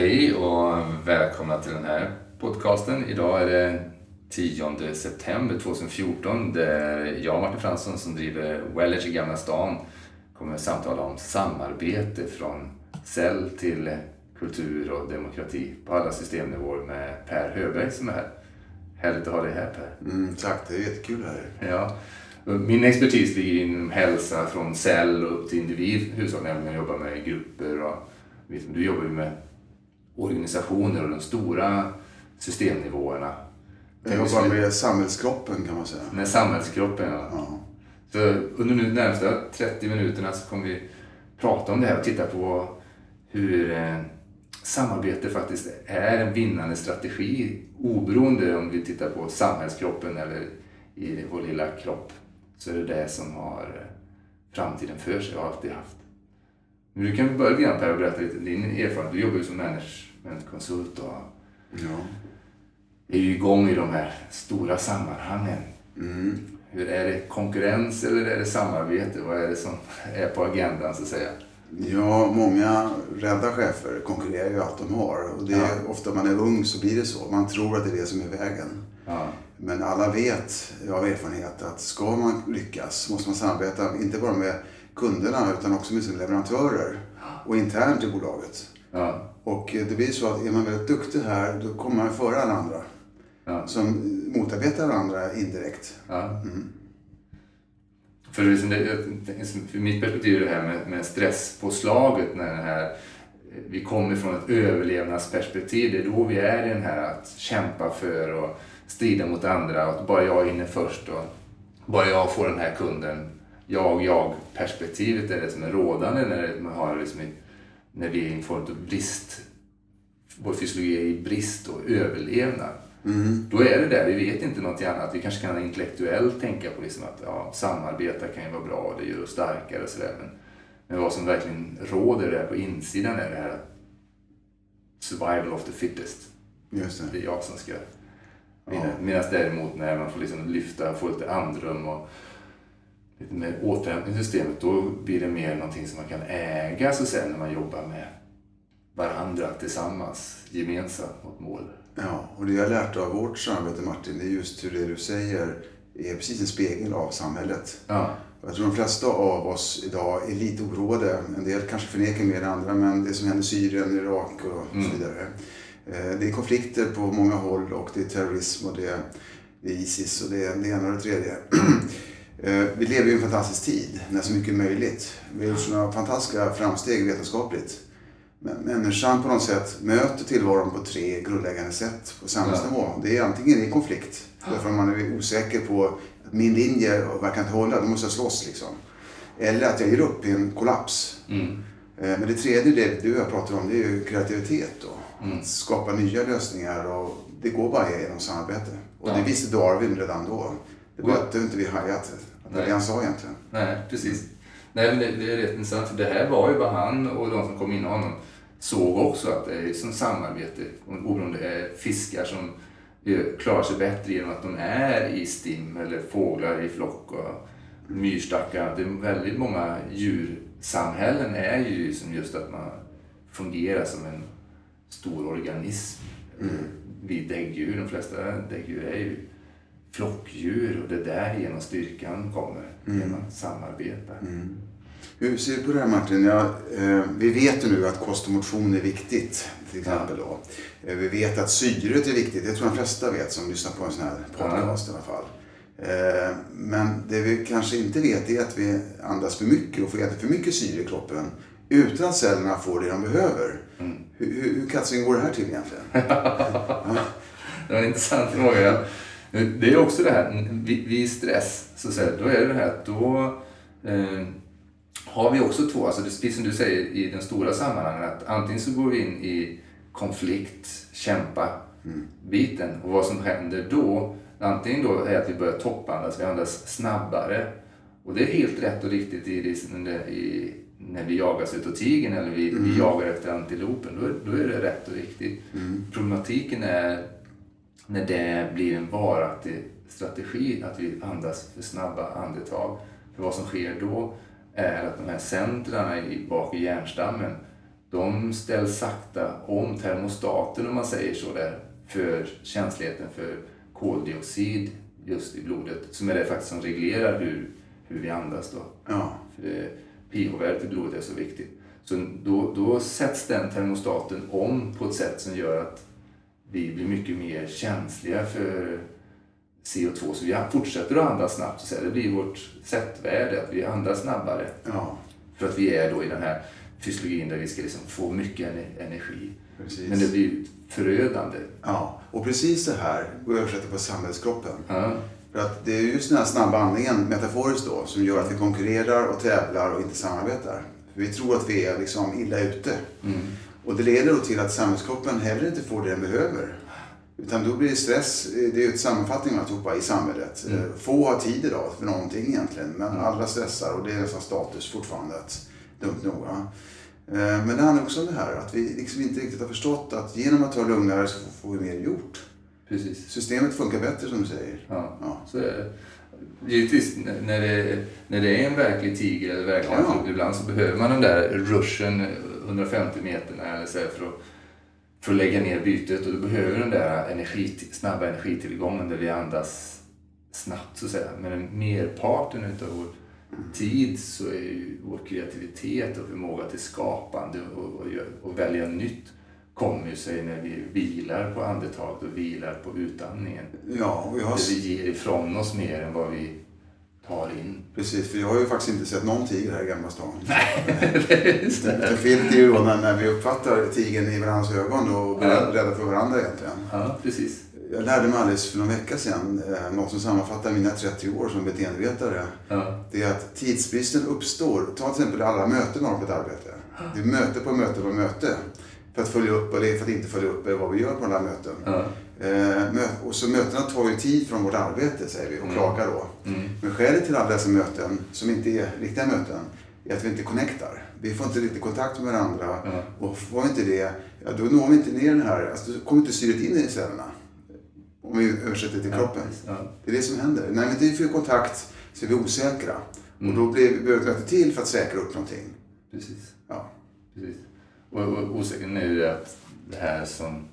Hej och välkomna till den här podcasten. Idag är det 10 september 2014 där jag, Martin Fransson, som driver Wellage i Gamla stan kommer att samtala om samarbete från cell till kultur och demokrati på alla systemnivåer med Per Höberg som är här. Härligt att ha dig här Per. Mm, tack, det är jättekul här. Ja. Min expertis ligger inom hälsa från cell och upp till individ huvudsakligen. Jag jobbar med grupper och du jobbar ju med organisationer och de stora systemnivåerna. Jag jobbar med samhällskroppen kan man säga. Med samhällskroppen, ja. ja. Så under de närmsta 30 minuterna så kommer vi prata om det här och titta på hur eh, samarbete faktiskt är en vinnande strategi oberoende om vi tittar på samhällskroppen eller i vår lilla kropp så är det det som har eh, framtiden för sig och alltid haft. Du kan börja Per och berätta lite din erfarenhet. Du jobbar ju som managementkonsult och ja. är ju igång i de här stora sammanhangen. Mm. Hur Är det konkurrens eller är det samarbete? Vad är det som är på agendan så att säga? Ja, många rädda chefer konkurrerar ju allt de har. Och det är, ja. Ofta man är ung så blir det så. Man tror att det är det som är vägen. Ja. Men alla vet av erfarenhet att ska man lyckas måste man samarbeta, inte bara med kunderna utan också med sina leverantörer och internt i bolaget. Ja. Och det blir så att är man väldigt duktig här då kommer man före alla andra. Ja. Som motarbetar varandra indirekt. Ja. Mm. För, liksom det, för mitt perspektiv är det här med, med stresspåslaget när den här vi kommer från ett överlevnadsperspektiv. Det är då vi är i den här att kämpa för och strida mot andra. Och bara jag hinner först och bara jag får den här kunden. Jag-jag-perspektivet är det som är rådande när, man har liksom, när vi är i en form av brist. Vår fysiologi är i brist och överlevnad. Mm. Då är det där, vi vet inte något annat. Vi kanske kan intellektuellt tänka på liksom att ja, samarbeta kan ju vara bra, det gör oss starkare och sådär. Men, men vad som verkligen råder där på insidan är det här survival of the fittest. Just det. det är jag som ska vinna. Ja. Medan däremot när man får liksom lyfta, få lite andrum och lite mer återhämtning i systemet, då blir det mer någonting som man kan äga så sen när man jobbar med varandra tillsammans, gemensamt mot mål. Ja, och det jag har lärt av vårt samarbete Martin, det är just hur det du säger är precis en spegel av samhället. Ja. Jag tror de flesta av oss idag är lite oroade. En del kanske förnekar mer än andra, men det som händer i Syrien, Irak och mm. så vidare. Eh, det är konflikter på många håll och det är terrorism och det är, Isis och det är det ena och det tredje. Eh, vi lever i en fantastisk tid när så mycket är möjligt. Vi har gjort sådana fantastiska framsteg vetenskapligt. Men människan på något sätt möter tillvaron på tre grundläggande sätt på samhällsnivå. Det är antingen i konflikt, därför att man är osäker på att min linje verkar inte hålla, då måste jag slåss liksom. Eller att jag ger upp i en kollaps. Mm. Eh, men det tredje, det du och jag pratar om, det är ju kreativitet då. Mm. Att skapa nya lösningar och det går bara genom samarbete. Och ja. det visste Darwin redan då. Det var att inte vi hajat att det han sa egentligen. Nej, precis. Nej, men det, det är rätt intressant för det här var ju vad han och de som kom in honom såg också att det är som samarbete, oberoende är fiskar som klarar sig bättre genom att de är i stim eller fåglar i flock och myrstackar. Det är väldigt många djursamhällen är ju som just att man fungerar som en stor organism. Mm. Vi däggdjur, de flesta däggdjur är ju flockdjur och det är där genom styrkan kommer, mm. genom att samarbeta. Mm. Hur ser du på det här Martin? Ja, eh, vi vet ju nu att kost och motion är viktigt. Till exempel då. Eh, vi vet att syret är viktigt. Det tror jag de flesta vet som lyssnar på en sån här podcast ja. i alla fall. Eh, men det vi kanske inte vet är att vi andas för mycket och får äta för mycket syre i kroppen utan att cellerna får det de behöver. Mm. Hur, hur, hur går det här till egentligen? Det var en intressant fråga. Det är också det här, vid stress, så säga, då är det här att då eh, har vi också två, alltså precis som du säger i den stora sammanhangen, att antingen så går vi in i konflikt, kämpa mm. biten och vad som händer då, antingen då är att vi börjar toppandas, vi andas snabbare och det är helt rätt och riktigt i, i, när vi jagas utav tigern eller vi, mm. vi jagar efter antilopen, då, då är det rätt och riktigt. Mm. Problematiken är när det blir en varaktig strategi, att vi andas för snabba andetag. För vad som sker då är att de här centrarna i, bak i hjärnstammen, de ställs sakta om termostaten om man säger så där för känsligheten för koldioxid just i blodet som är det faktiskt som reglerar hur, hur vi andas då. Ja. För pH-värdet i blodet är så viktigt. Så då, då sätts den termostaten om på ett sätt som gör att vi blir mycket mer känsliga för CO2. Så vi fortsätter att andas snabbt. Så det blir vårt sättvärde, att vi andas snabbare. Ja. För att vi är då i den här fysiologin där vi ska liksom få mycket energi. Precis. Men det blir förödande. Ja, och precis det här går att översätta på samhällskroppen. Ja. För att det är just den här snabba andningen, metaforiskt då, som gör att vi konkurrerar och tävlar och inte samarbetar. För vi tror att vi är liksom illa ute. Mm. Och det leder då till att samhällskroppen heller inte får det den behöver. Utan då blir det stress, det är ju ett sammanfattning av alltihopa i samhället. Mm. Få har tid idag för någonting egentligen, men Mm. alla stressar och det är nästan status fortfarande. Att, dumt nog. va? Eh, Men det handlar också om det här att vi liksom inte riktigt har förstått att genom att ta lugnare så får vi mer gjort. Precis. Systemet funkar bättre som du säger. Ja, Ja. så är det. Givetvis, när det, när det är en verklig tiger eller verklig Ja. ibland så behöver man den där rushen 150 meterna eller så för, att, för att lägga ner bytet och då behöver den där energi, snabba energitillgången där vi andas snabbt så att säga. Men merparten utav vår tid så är ju vår kreativitet och förmåga till skapande och, och, och välja nytt kommer ju sig när vi vilar på andetaget och vilar på utandningen. Ja, och jag har, Där vi ger ifrån oss mer än vad vi tar in. precis, för jag har ju faktiskt inte sett någon tiger här i Gamla stan. Just Det det. är ju då när, vi uppfattar tigern i varandras ögon och blir Ja. rädda för varandra egentligen. Ja, precis. Jag lärde mig alldeles för någon vecka sedan eh, något som sammanfattar mina 30 år som beteendevetare. Ja, Det är att tidsbristen uppstår. Ta till exempel alla möten man har på ett arbete. Det är möte på möte på möte. För att följa upp eller för att inte följa upp vad vi gör på alla möten. ja, och så mötena tar ju tid från vårt arbete säger vi och Mm. klagar då. mm, Men skälet till alla dessa möten, som inte är riktiga möten, är att vi inte connectar. Vi får inte riktigt kontakt med varandra. ja, Och får vi inte det, ja, då når vi inte ner den här, alltså, då kommer inte syret in i cellerna. Om vi översätter till kroppen. ja, Det är det som händer. När vi inte får kontakt så är vi osäkra. Mm. Och då blir, behöver vi rätta till för att säkra upp någonting. precis. Ja. precis. Och, och osäkerheten är ju att det här som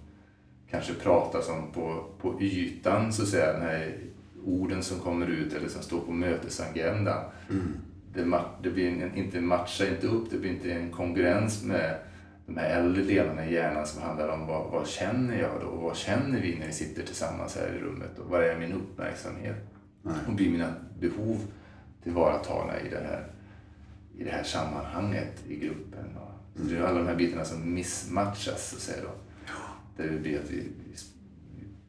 kanske pratas om på, på ytan, så att säga, den här orden som kommer ut eller som står på mötesagendan. Mm. Det, det blir en, inte matchar inte upp, det blir inte en kongruens med de här äldre delarna i hjärnan som handlar om vad, vad känner jag då? Och vad känner vi när vi sitter tillsammans här i rummet? Och vad är min uppmärksamhet? Nej. Och blir mina behov tillvaratagna i det här, i det här sammanhanget i gruppen? Så det är alla de här bitarna som missmatchas, så att säga då. Där det blir att vi,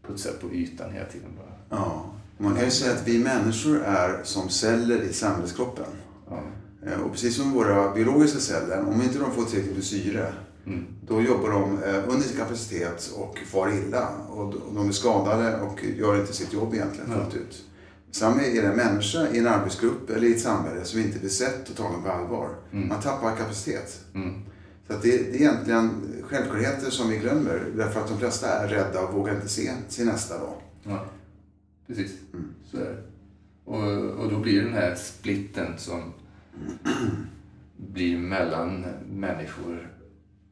putsar på ytan hela tiden bara. Ja. Man kan ju säga att vi människor är som celler i samhällskroppen. Ja. Eh, Och precis som våra biologiska celler, om inte de får tillräckligt med syre, Mm. då jobbar de eh, under sin kapacitet och far illa. Och de är skadade och gör inte sitt jobb egentligen Ja. fullt ut. Samma är det en människa i en arbetsgrupp eller i ett samhälle som inte blir sett och tagen på allvar. Mm. Man tappar kapacitet. Mm. Så det, det är egentligen självklarheter som vi glömmer därför att de flesta är rädda och vågar inte se sin nästa då. Ja, precis. Mm. Så är det. Och, och då blir den här splitten som blir mellan människor.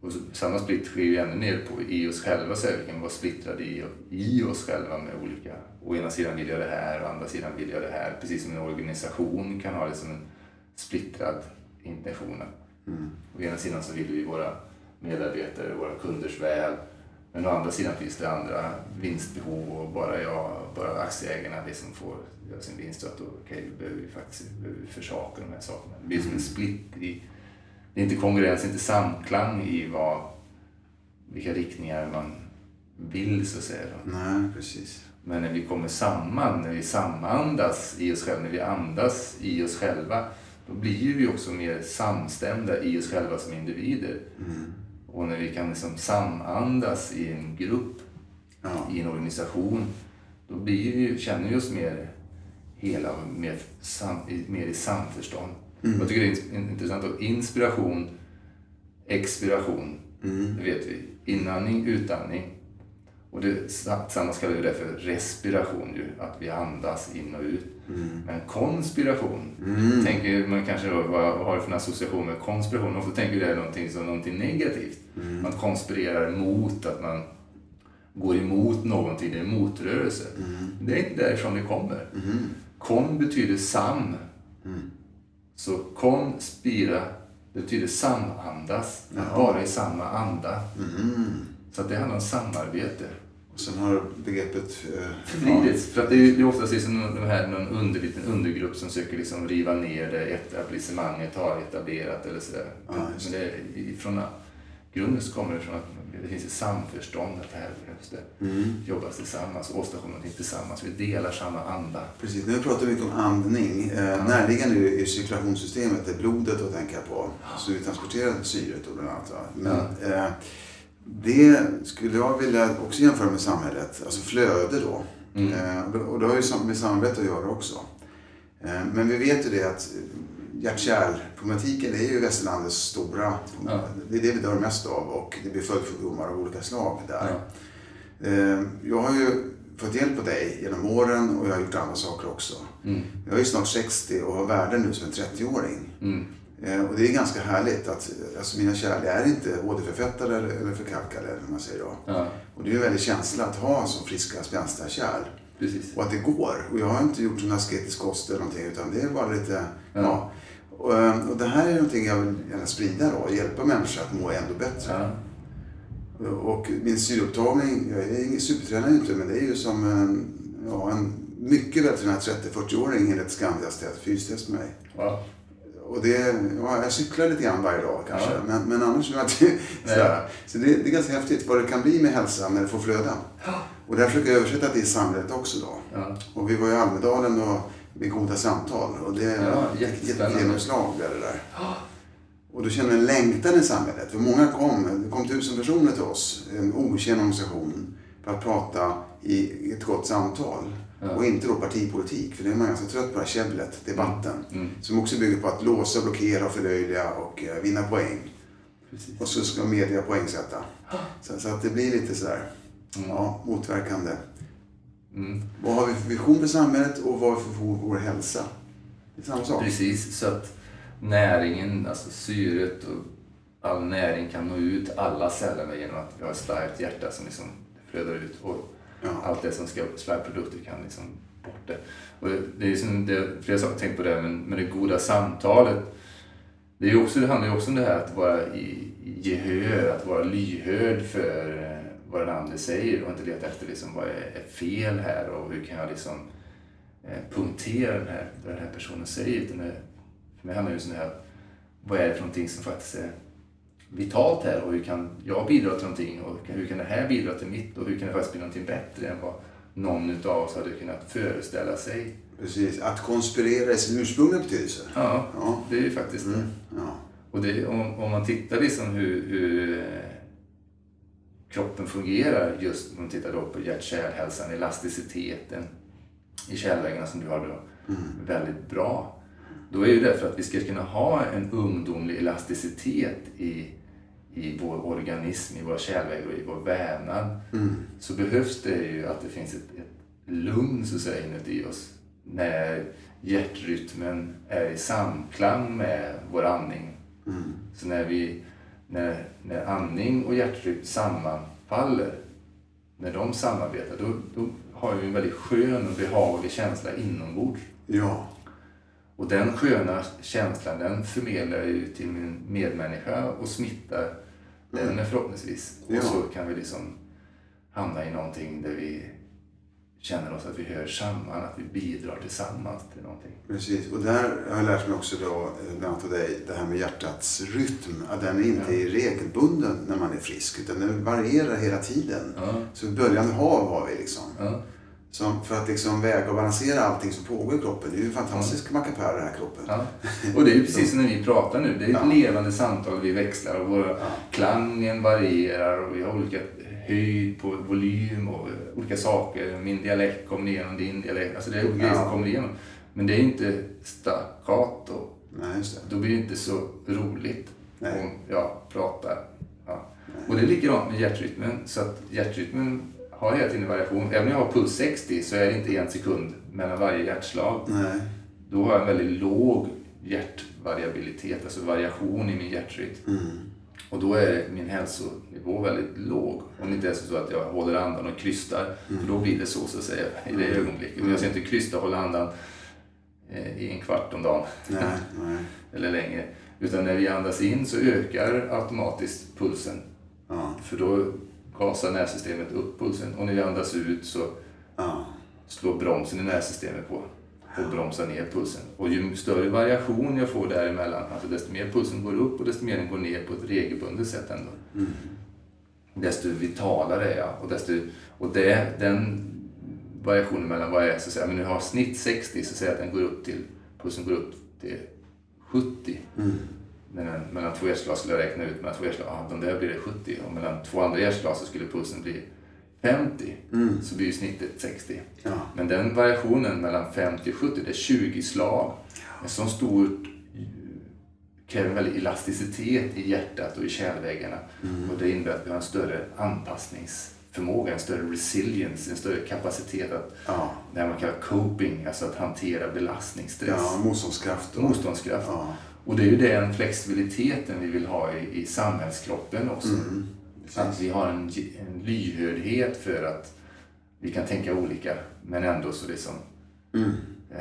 Och samma split sker ju ännu mer på, i oss själva, så vi kan vara splittrade i, i oss själva med olika, å ena sidan vill jag det här och å andra sidan vill jag det här. Precis som en organisation kan ha det som en splittrad intention. Mm. Å ena sidan så vill vi våra medarbetare, våra kunders väl. Men å andra sidan finns det andra vinstbehov och bara jag, bara aktieägarna det som får göra sin vinst. Att då, okej, vi behöver vi faktiskt vi behöver försaka de här sakerna. Det blir som en split i, det är inte kongruens, inte samklang i vad, vilka riktningar man vill så att säga. Nej, precis. Men när vi kommer samman, när vi samandas i oss själva, när vi andas i oss själva, då blir vi också mer samstämda i oss själva som individer. Mm. Och när vi kan liksom samandas i en grupp, Ja. i en organisation, då blir vi, känner vi oss mer hela mer, sam, i- mer i samförstånd. Mm. Jag tycker det är in- intressant. Och inspiration, expiration, Mm. det vet vi. Inandning, utandning. Och det, samma kallar vi det för respiration, ju, att vi andas in och ut. Mm. Men konspiration, mm. tänker man kanske då, vad, vad har du för association med konspiration? Ofta tänker det är någonting som någonting negativt. Mm. Man konspirerar emot att man går emot någonting, det är en motrörelse. Mm. Det är inte därifrån det kommer. Mm. Kon betyder sam. Mm. Så konspira betyder samandas, att vara i samma anda. Mm. Så att det handlar om samarbete. Och sen har begreppet... Eh, Förvridits. Ja. För att det är, det är oftast liksom de här, någon under, liten undergrupp som söker liksom riva ner det etablissemanget har etablerat eller sådär. Ja, Men det är, ifrån grunden kommer det från att det finns ett samförstånd att det här behövs det. Mm. Jobbas tillsammans, åstadkomma någonting tillsammans. Vi delar samma anda. Precis, nu pratar vi mycket om andning. Eh. Närliggande är cirkulationssystemet, det är blodet att tänka på. Så vi transporterar syret och bland annat. Men, ja. eh, det skulle jag vilja också jämföra med samhället, alltså flöde då. Mm. Eh, och det har ju med samarbete att göra också. Eh, men vi vet ju det att hjärt-kärlproblematiken är ju västerlandets stora, ja. det är det vi dör mest av och det blir följdsjukdomar av olika slag där. Ja. Eh, jag har ju fått hjälp av dig genom åren och jag har gjort andra saker också. Mm. Jag är snart 60 och har värden nu som en 30-åring. Mm. Eh, och det är ganska härligt att alltså mina kärl är inte åderförfettade eller förkalkade, om man säger då. Ja. Och det är en väldig känsla att ha så friska, spänstiga kärl. Precis. Och att det går. Och jag har inte gjort någon asketisk kost eller någonting, utan det är bara lite, ja. ja. Och, eh, och, det här är någonting jag vill gärna sprida då, hjälpa människor att må ändå bättre. Ja. Och min syreupptagning, jag är ingen supertränare inte, men det är ju som en, ja, en mycket vältränad 30-40-åring enligt Skandias fystest med mig. Wow och det, ja, jag cyklar lite grann varje dag kanske. Ja. Men, men annars är det sådär. Så det, det, är ganska häftigt vad det kan bli med hälsa när det får flöda. Ja. Och där försöker jag översätta det i samhället också då. Ja. Och vi var i Almedalen och med goda samtal. Och det är ja, ett genomslag där det där. Och då känner jag en längtan i samhället. För många kom, det kom tusen personer till oss, en okänd organisation, för att prata i ett gott samtal. Ja. Och inte då partipolitik, för det är man ganska trött på det här käbblet, debatten. Mm. Mm. Som också bygger på att låsa, blockera, förlöjliga och uh, vinna poäng. Precis. Och så ska media poängsätta. Så, så, att det blir lite sådär, mm. ja, motverkande. Mm. Vad har vi för vision för samhället och vad har vi för vår hälsa? Det är samma sak. Precis, så att näringen, alltså syret och all näring kan nå ut alla cellerna genom att vi har ett starkt hjärta som liksom flödar ut. Och Ja. Allt det som ska slagprodukter kan liksom bort det. Och det är som det, flera saker tänkt på det, men, men det goda samtalet. Det, är också, det handlar ju också om det här att vara i, i gehör, att vara lyhörd för vad den andra säger och inte leta efter liksom, vad är, är fel här och hur kan jag liksom eh, punktera den här, vad den här personen säger. Utan det, för mig handlar det om det här, vad är det för någonting som faktiskt är vitalt här och hur kan jag bidra till någonting och hur kan det här bidra till mitt och hur kan det faktiskt bli någonting bättre än vad någon av oss hade kunnat föreställa sig. Precis, att konspirera i sin ursprungliga betydelse. Ja, ja, det är ju faktiskt det. Mm, ja. Och det, om, om, man tittar liksom hur, hur kroppen fungerar just om man tittar på hjärt-kärlhälsan, elasticiteten i kärlväggarna som du har då, mm. väldigt bra. Då är det för att vi ska kunna ha en ungdomlig elasticitet i i vår organism, i våra kärlväggar och i vår vävnad mm. så behövs det ju att det finns ett, ett lugn så att säga inuti oss när hjärtrytmen är i samklang med vår andning. Mm. Så när, vi, när, när andning och hjärtrytm sammanfaller, när de samarbetar, då, då har vi en väldigt skön och behaglig känsla inombords. Ja. Och den sköna känslan den förmedlar jag ju till min medmänniska och smittar den är förhoppningsvis. Ja. Och så kan vi liksom hamna i någonting där vi känner oss att vi hör samman, att vi bidrar tillsammans till någonting. Precis, och där har jag lärt mig också då, eh, bland annat av dig, det här med hjärtats rytm. Att den inte ja. är regelbunden när man är frisk, utan den varierar hela tiden. Ja. Så böljande hav har vi liksom. Ja. Som för att liksom väga och balansera allting som pågår i kroppen. Det är ju en fantastisk ja. mackapär den här kroppen. Ja. Och det är ju precis som när vi pratar nu. Det är ett ja. levande samtal. Vi växlar och våra, ja. klangen varierar och vi har olika höjd på volym och olika saker. Min dialekt kommer igenom din dialekt. Alltså det är olika grejer som kommer igenom. Men det är inte staccato. Nej, just det. Då blir det inte så roligt Nej. om jag pratar. Ja. Och det är likadant med hjärtrytmen. Så att hjärtrytmen har hela tiden variation. Även om jag har puls 60 så är det inte en sekund mellan varje hjärtslag. Nej. Då har jag en väldigt låg hjärtvariabilitet, alltså variation i min hjärtrytm. Mm. Och då är min hälsonivå väldigt låg. Om det inte är så att jag håller andan och krystar. Mm. För då blir det så, så att säga, i det ögonblicket. Men jag ska inte krysta och hålla andan eh, i en kvart om dagen. Nej, nej. Eller längre. Utan när vi andas in så ökar automatiskt pulsen. Ja, För då gasar nervsystemet upp pulsen. Och när vi andas ut så ja. slår bromsen i nervsystemet på och bromsar ner pulsen. Och ju större variation jag får däremellan, alltså desto mer pulsen går upp och desto mer den går ner på ett regelbundet sätt ändå. Mm. Desto vitalare är jag. Och, desto, och det, den variationen mellan vad jag är, så att säga, men nu har snitt 60 så säger jag att den går upp till, pulsen går upp till 70. Mm. Den, mellan två hjärtslag skulle jag räkna ut, mellan två hjärtslag, ah, de där blir det 70. Och mellan två andra hjärtslag så skulle pulsen bli 50. Mm. Så blir snittet 60. Ja. Men den variationen mellan 50 och 70, det är 20 slag. En sån stor kräver en väldig elasticitet i hjärtat och i kärlväggarna. Och det innebär att vi har en större anpassningsförmåga, en större resilience, en större kapacitet att, Ja. det man kallar coping, alltså att hantera belastning, stress, ja, motståndskraft. och- motståndskraft. Ja. Och det är ju den flexibiliteten vi vill ha i, i samhällskroppen också. Mm. Att vi har en, en lyhördhet för att vi kan tänka olika men ändå så liksom Mm. eh,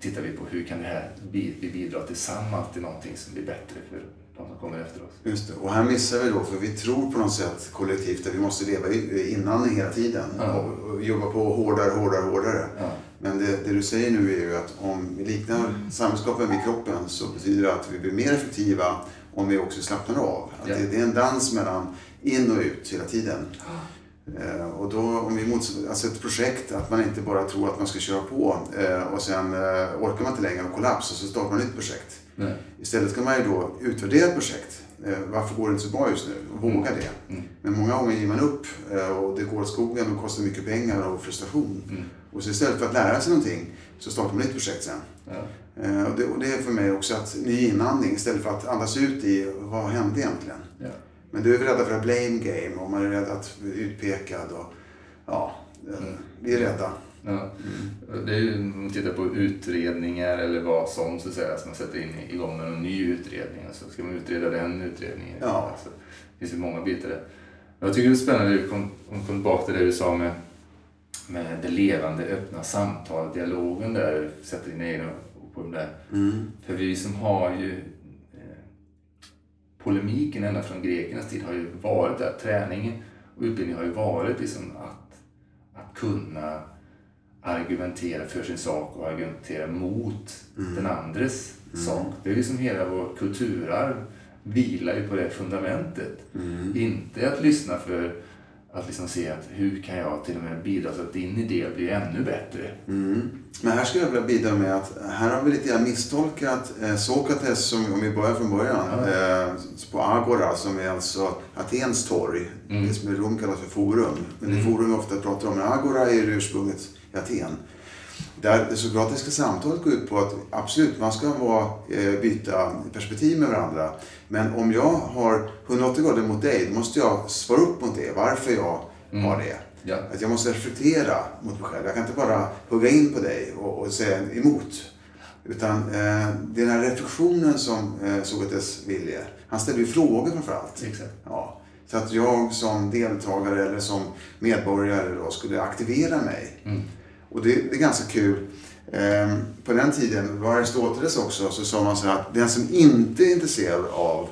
tittar vi på hur kan det här vi bidra tillsammans till någonting som blir bättre för de som kommer efter oss. Just det. Och här missar vi då, för vi tror på något sätt kollektivt att vi måste leva innan hela tiden. Ja. Och, och jobba på hårdare, hårdare, hårdare. Ja, Men det, det du säger nu är ju att om vi liknar samhällskroppen vid kroppen så betyder det att vi blir mer effektiva om vi också slappnar av. Att Ja. det, det är en dans mellan in och ut hela tiden. Eh, och då om vi mots- alltså ett projekt, att man inte bara tror att man ska köra på eh, och sen eh, orkar man inte längre och kollaps och så startar man ett nytt projekt. nej. Istället ska man ju då utvärdera ett projekt. Eh, varför går det inte så bra just nu? Och våga det. Mm. Men många gånger ger man upp eh, och det går åt skogen och kostar mycket pengar och frustration. Mm. Och så istället för att lära sig någonting så startar man ett nytt projekt sen. Ja. Eh, och, det, och det är för mig också att ny inandning istället för att andas ut i vad hände egentligen? Ja. Men du är rädda för att blame game och man är rädd att bli utpekad och ja, Mm. vi är rädda. Ja. Det är ju, om man tittar på utredningar eller vad som så att säga, som man sätter in igång med en ny utredning. Så ska man utreda den utredningen. Ja. Alltså, det finns ju många bitar där. Jag tycker det är spännande, om kom, kom tillbaka till det du sa med, med det levande, öppna samtalet, dialogen där, sätter dina egna ord på de där. Mm. För vi som har ju polemiken ända från grekernas tid har ju varit där, träningen och utbildningen har ju varit liksom att, att kunna argumentera för sin sak och argumentera mot den andres sak. Det är liksom hela vår kulturarv vilar ju på det fundamentet. Inte att lyssna för att liksom se att hur kan jag till och med bidra så att din idé blir ännu bättre. Mm. Men här skulle jag vilja bidra med att här har vi lite grann misstolkat eh, Sokrates, som, om vi börjar från början, eh, på Agora som är alltså Atens torg. Mm. Det som i Rom kallas för forum. Men det forum vi ofta pratar om, men Agora är ursprunget i Aten. Där det sokratiska samtalet går ut på att absolut, man ska vara, eh, byta perspektiv med varandra. Men om jag har 180 grader mot dig, då måste jag svara upp mot det, varför jag har det. Ja. Att jag måste reflektera mot mig själv. Jag kan inte bara hugga in på dig och, och säga emot. Utan eh, det är den här reflektionen som eh, Sokrates ville. Han ställde ju frågor framförallt. Exakt. Ja. Så att jag som deltagare eller som medborgare då skulle aktivera mig. Mm. Och det, det är ganska kul. Eh, på den tiden, var Aristoteles också, så sa man så här att den som inte är intresserad av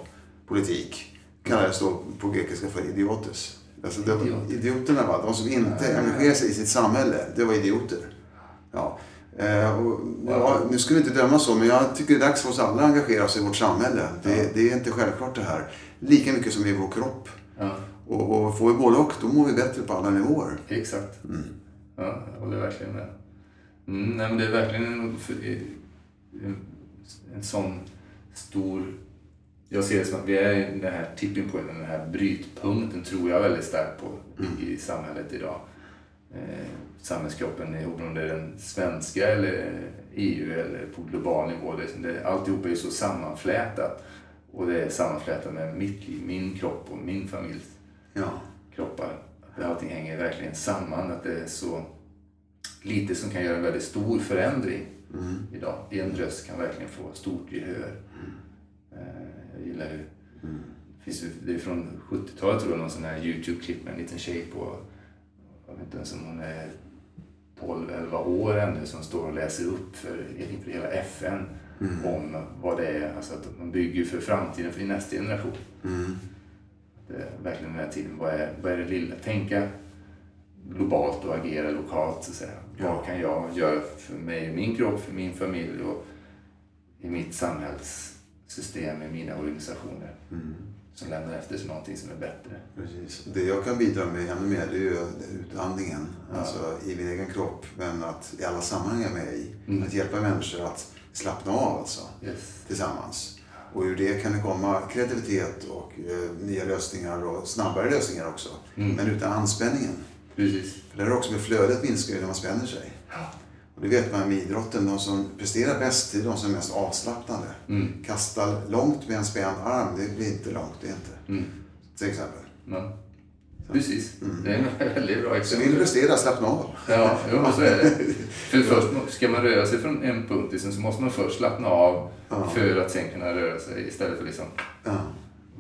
politik kallades då på grekiska för idiotes. Alltså Idioter. idioterna var de som inte engagerar sig i sitt samhälle, det var idioter. Ja. Eh, och, ja, nu ska vi inte döma så, men jag tycker det är dags för oss alla att engagera oss i vårt samhälle. Det, det är inte självklart det här. Lika mycket som i vår kropp. Ja, Och, och får vi både och, då mår vi bättre på alla nivåer. exakt. Ja, jag håller verkligen med. Mm, nej, men det är verkligen en, en, en sån stor... Jag ser det som att vi är i den här tipping pointen, den här brytpunkten tror jag väldigt starkt på i, i samhället idag. Eh, samhällskroppen, om det är den svenska eller EU eller på global nivå. Det, det, alltihopa är så sammanflätat. Och det är sammanflätat med mitt liv, min kropp och min familjs Ja. kroppar. Allting hänger verkligen samman. Att det är så lite som kan göra en väldigt stor förändring mm. idag. En röst kan verkligen få stort gehör. Mm. Jag gillar ju, mm. det är från 70-talet tror jag, någon sån här Youtube-klipp med en liten tjej på, jag vet inte ens om hon är 12-11 år ännu som står och läser upp för, inför hela FN mm. om vad det är. Alltså att man bygger för framtiden, för nästa generation. Mm. Är verkligen den här tiden, vad är, vad är det lilla? Tänka globalt och agera lokalt. Så att säga. Ja. Vad kan jag göra för mig, min kropp, för min familj och i mitt samhällssystem, i mina organisationer. Mm som lämnar efter sig någonting som är bättre. Precis. Det jag kan bidra med ännu mer det är ju utandningen. Ja. Alltså i min egen kropp, men att i alla sammanhang jag är med i. Mm. Att hjälpa människor att slappna av alltså, yes. tillsammans. Och ur det kan det komma kreativitet och eh, nya lösningar och snabbare lösningar också. Mm. Men utan anspänningen. Precis. För det är också med flödet minskar ju när man spänner sig. Och det vet man med idrotten, de som presterar bäst är de som är mest avslappnade. Mm. Kasta långt med en spänd arm, det blir inte långt, det är inte. Mm. Till exempel. Mm. Precis, mm. det är en väldigt bra exempel. Så vill du prestera, slappna av. Ja, jo, så är det. För först ska man röra sig från en punkt liksom, så måste man först slappna av ja. för att sen kunna röra sig istället för liksom ja.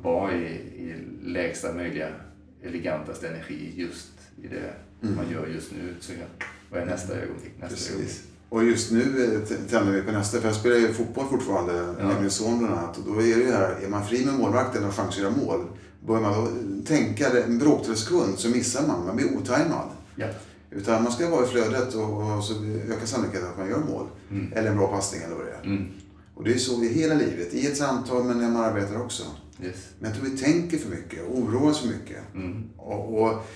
vara i, i lägsta möjliga elegantaste energi just i det mm. man gör just nu. Så vad är nästa ögonblick? Nästa ögonblick. Och just nu eh, tänder vi på nästa, för jag spelar ju fotboll fortfarande ja. med min son bland annat. Och då är det ju här, är man fri med målvakten och chans att göra mål, börjar man tänka en bråkdels sekund så missar man, man blir otajmad. Ja. Utan man ska vara i flödet och, och så ökar sannolikheten att man gör mål. Mm. Eller en bra passning eller vad det är. Mm. Och det är så i hela livet, i ett samtal men när man arbetar också. Yes. Men jag tror vi tänker för mycket, oroas för mycket. Mm. Och, och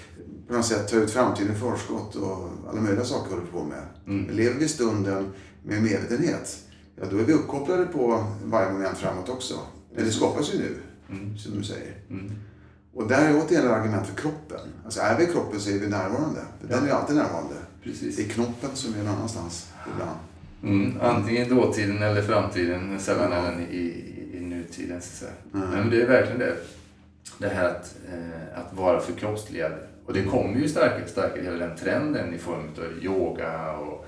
på något sätt ta ut framtiden i förskott och alla möjliga saker håller vi på med. Mm. Men lever vi stunden med medvetenhet, ja då är vi uppkopplade på varje moment framåt också. Men det skapas ju nu, mm. som du säger. Mm. Och där är återigen ett argument för kroppen. Alltså är vi i kroppen så är vi närvarande. För ja. Den är alltid närvarande. Precis. Det är knoppen som är någon annanstans ibland. Mm. Antingen dåtiden eller framtiden, sällan ja. även i, i nutiden. Så mm. Men det är verkligen det. Det här att, eh, att vara förkroppsligad och det kommer ju starkare och starkare, hela den trenden i form av yoga och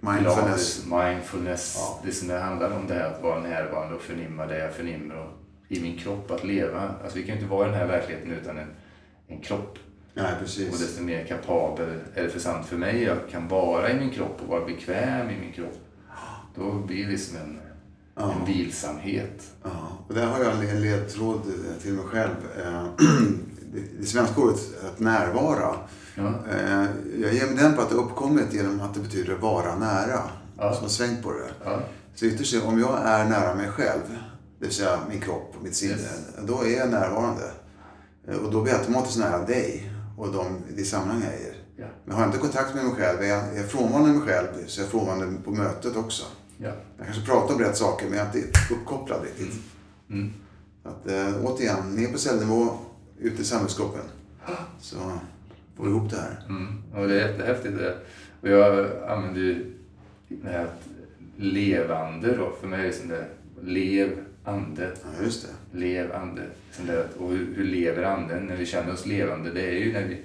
mindfulness. mindfulness. Ja. Det som handlar om det här att vara närvarande och förnimma det jag förnimmer och i min kropp att leva. Alltså vi kan ju inte vara i den här verkligheten utan en, en kropp. Nej, precis. Och desto mer kapabel är det för sant för mig jag kan vara i min kropp och vara bekväm i min kropp. Då blir det som en, ja. en vilsamhet. Ja. Och där har jag en ledtråd till mig själv. Eh, det svenska ordet att närvara. Ja. Eh, jag ger mig den på att det uppkommit genom att det betyder vara nära. Ja. Som har svängt på det. Ja. Så ytterst om jag är nära mig själv, det vill säga min kropp och mitt sinne, yes. då är jag närvarande. Och då blir jag automatiskt nära dig och de, det sammanhang jag är i. Ja. Men har jag inte kontakt med mig själv, är jag, är jag frånvarande mig själv, så är jag frånvarande på mötet också. Ja. Jag kanske pratar om rätt saker, men jag är inte uppkopplad riktigt. Mm. Mm. Att, äh, återigen, ner på cellnivå, ut i samhällskroppen. Så får vi ihop det här. Mm. Och det är jättehäftigt det. Och jag använder ju det här levande då. För mig är det som det lev ande. Ja, just det. Lev ande. Och hur, hur lever anden? När vi känner oss levande, det är ju när vi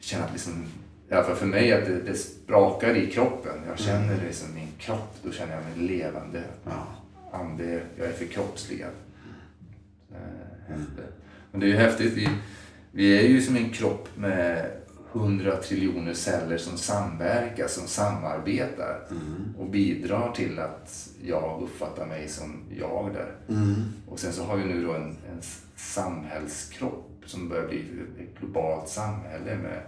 känner att liksom, i alla fall för mig, att det, det sprakar i kroppen. Jag känner mm. det som min kropp, då känner jag mig levande. Ja. Ande, jag är förkroppsligad. Mm. Men det är ju häftigt. Vi, vi är ju som en kropp med hundra triljoner celler som samverkar, som samarbetar mm. och bidrar till att jag uppfattar mig som jag där. Mm. Och sen så har vi nu då en, en samhällskropp som börjar bli ett globalt samhälle med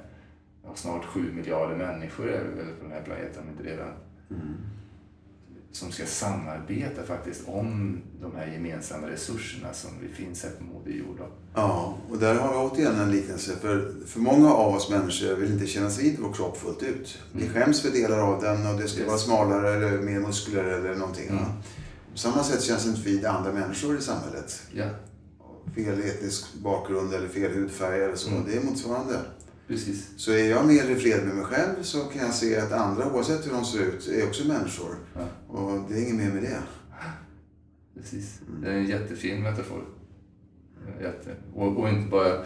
ja, snart sju miljarder människor är det väl på den här planeten, om inte redan. Mm som ska samarbeta faktiskt om de här gemensamma resurserna som vi finns här på Moder Jord. Ja, och där har vi återigen en liknelse. För, för många av oss människor vill inte kännas vid vår kropp fullt ut. Vi mm. skäms för delar av den och det ska yes. vara smalare eller mer muskler eller någonting. Mm. På samma sätt känns det inte vid andra människor i samhället. Ja. Fel etnisk bakgrund eller fel hudfärg eller så. Mm. Det är motsvarande. Precis. Så är jag mer i fred med mig själv så kan jag se att andra, oavsett hur de ser ut, är också människor. Ja. Och det är inget mer med det. Precis. Det är en jättefin metafor. Jätte. Och, och inte bara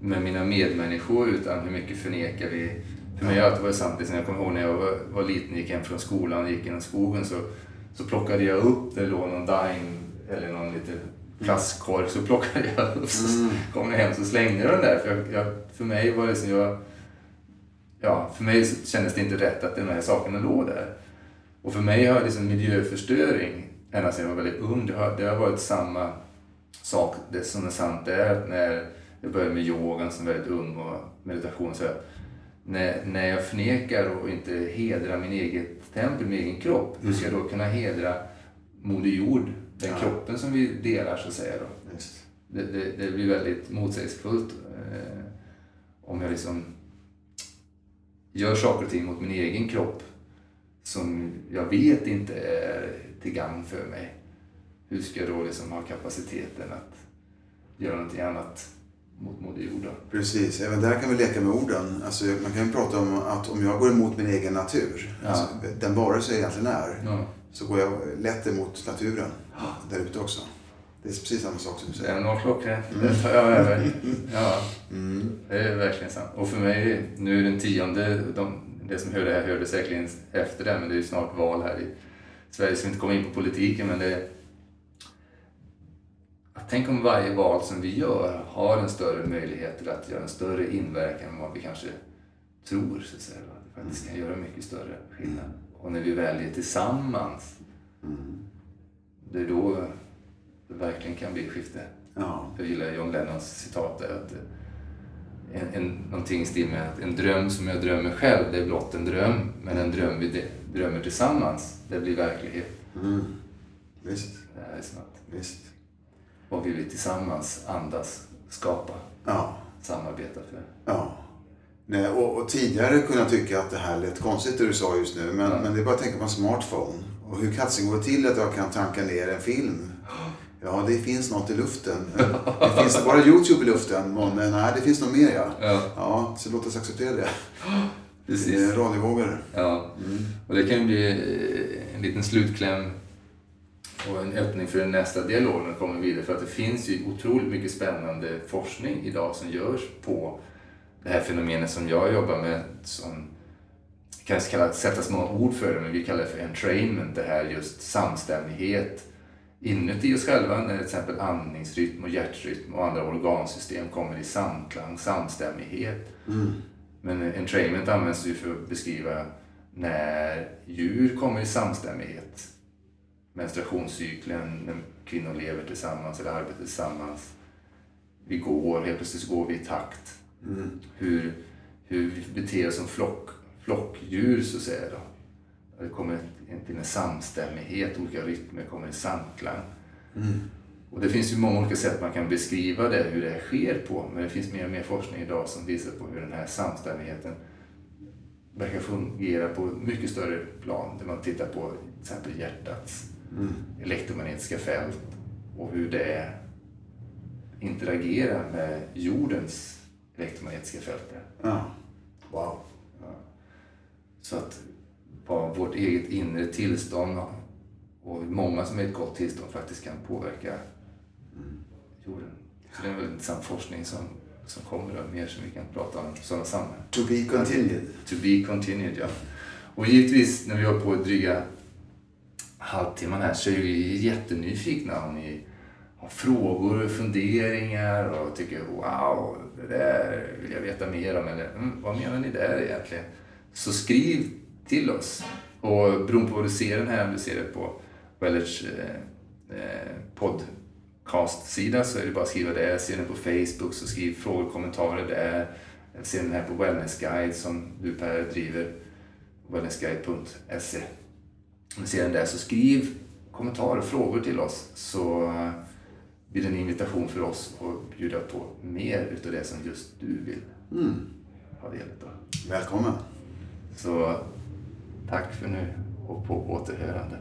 med mina medmänniskor utan hur mycket förnekar vi För mig har det alltid varit. Liksom, jag kommer ihåg när jag var, var liten, gick hem från skolan och gick genom skogen så, så plockade jag upp, det låg någon daim eller någon liten plastkorg, så plockade jag upp så mm. kom jag hem så slängde jag den där. För, jag, jag, för mig var det som jag... Ja, för mig kändes det inte rätt att de här sakerna låg där. Och för mig har liksom miljöförstöring, ända sedan jag var väldigt ung, det har, det har varit samma sak det som är sant är att när jag började med yogan som väldigt ung och meditation så när, när jag förnekar och inte hedrar min eget tempel, min egen kropp, hur ska jag då kunna hedra Moder Jord, den ja. kroppen som vi delar så att säga. Då? Det, det, det, blir väldigt motsägelsefullt eh, om jag liksom gör saker och ting mot min egen kropp som jag vet inte är till gagn för mig. Hur ska jag då liksom ha kapaciteten att göra någonting annat mot Moder Jord? Precis, även där kan vi leka med orden. Alltså, man kan ju prata om att om jag går emot min egen natur, ja. alltså, den varelse jag egentligen är, ja. Så går jag lätt emot naturen ja. där ute också. Det är precis samma sak som du säger. Det är nog klockrent. Mm. Det tar jag över. Ja, mm. det är verkligen sant. Och för mig, nu är den tionde, de, det som hör det här hörde säkerligen efter det, men det är ju snart val här i Sverige, så vi inte kommer in på politiken, men det Tänk om varje val som vi gör har en större möjlighet till att göra en större inverkan än vad vi kanske tror. Så att säga. Att det faktiskt kan göra mycket större skillnad. Och när vi väljer tillsammans, mm. det är då det verkligen kan bli skifte. Ja. Jag gillar John Lennons citat där, att en, en, någonting i stil med att en dröm som jag drömmer själv, det är blott en dröm. Men en dröm vi drömmer tillsammans, det blir verklighet. Mm. Visst. Det är snabbt. Visst. Vad vi vill tillsammans andas, skapa, ja. samarbeta för. Ja. Nej, och, och, tidigare kunde jag tycka att det här lät konstigt det du sa just nu. Men, ja. men det är bara att tänka på en smartphone. Och hur katten går det till att jag kan tanka ner en film? Ja, det finns något i luften. Det finns bara Youtube i luften. Men nej, det finns nog mer ja. Ja, ja så låt oss acceptera det. Precis. Radiovågor. Ja, mm. och det kan ju bli en liten slutkläm och en öppning för nästa dialog när vi kommer vidare. För att det finns ju otroligt mycket spännande forskning idag som görs på det här fenomenet som jag jobbar med som kanske kan sätta små ord för det, men vi kallar det för entrainment. Det här just samstämmighet inuti oss själva när till exempel andningsrytm och hjärtrytm och andra organsystem kommer i samklang, samstämmighet. Mm. Men entrainment används ju för att beskriva när djur kommer i samstämmighet menstruationscykeln, när kvinnor lever tillsammans eller arbetar tillsammans. Vi går, helt plötsligt går vi i takt. Mm. Hur, hur vi beter oss som flock, flockdjur så att säga. Då. Det kommer till en samstämmighet, olika rytmer kommer i samklang. Mm. Och det finns ju många olika sätt man kan beskriva det, hur det sker på. Men det finns mer och mer forskning idag som visar på hur den här samstämmigheten verkar fungera på ett mycket större plan. Där man tittar på till exempel hjärtats mm. elektromagnetiska fält och hur det interagerar med jordens elektromagnetiska fält. Ja. Wow. Ja. Så att vad vårt eget inre tillstånd och många som är i ett gott tillstånd faktiskt kan påverka mm. jorden. Så det är en väldigt intressant forskning som, som kommer och mer som vi kan prata om sådana sammanhang. To be continued. To be continued, ja. Och givetvis när vi har på dryga halvtimman här så är vi jättenyfikna om ni har frågor och funderingar och tycker wow, det där vill jag veta mer om eller mm, vad menar ni där egentligen? Så skriv till oss. Och beroende på vad du ser den här, om du ser det på Wellers eh, eh, podcast-sida så är det bara att skriva det. Ser den på Facebook så skriv frågor och kommentarer där. Ser den här på Wellness Guide som du Per driver, wellnessguide.se om du ser den där så skriv kommentarer och frågor till oss så eh, blir en invitation för oss att bjuda på mer utav det som just du vill mm. ha del av. Välkommen! Så tack för nu och på återhörande.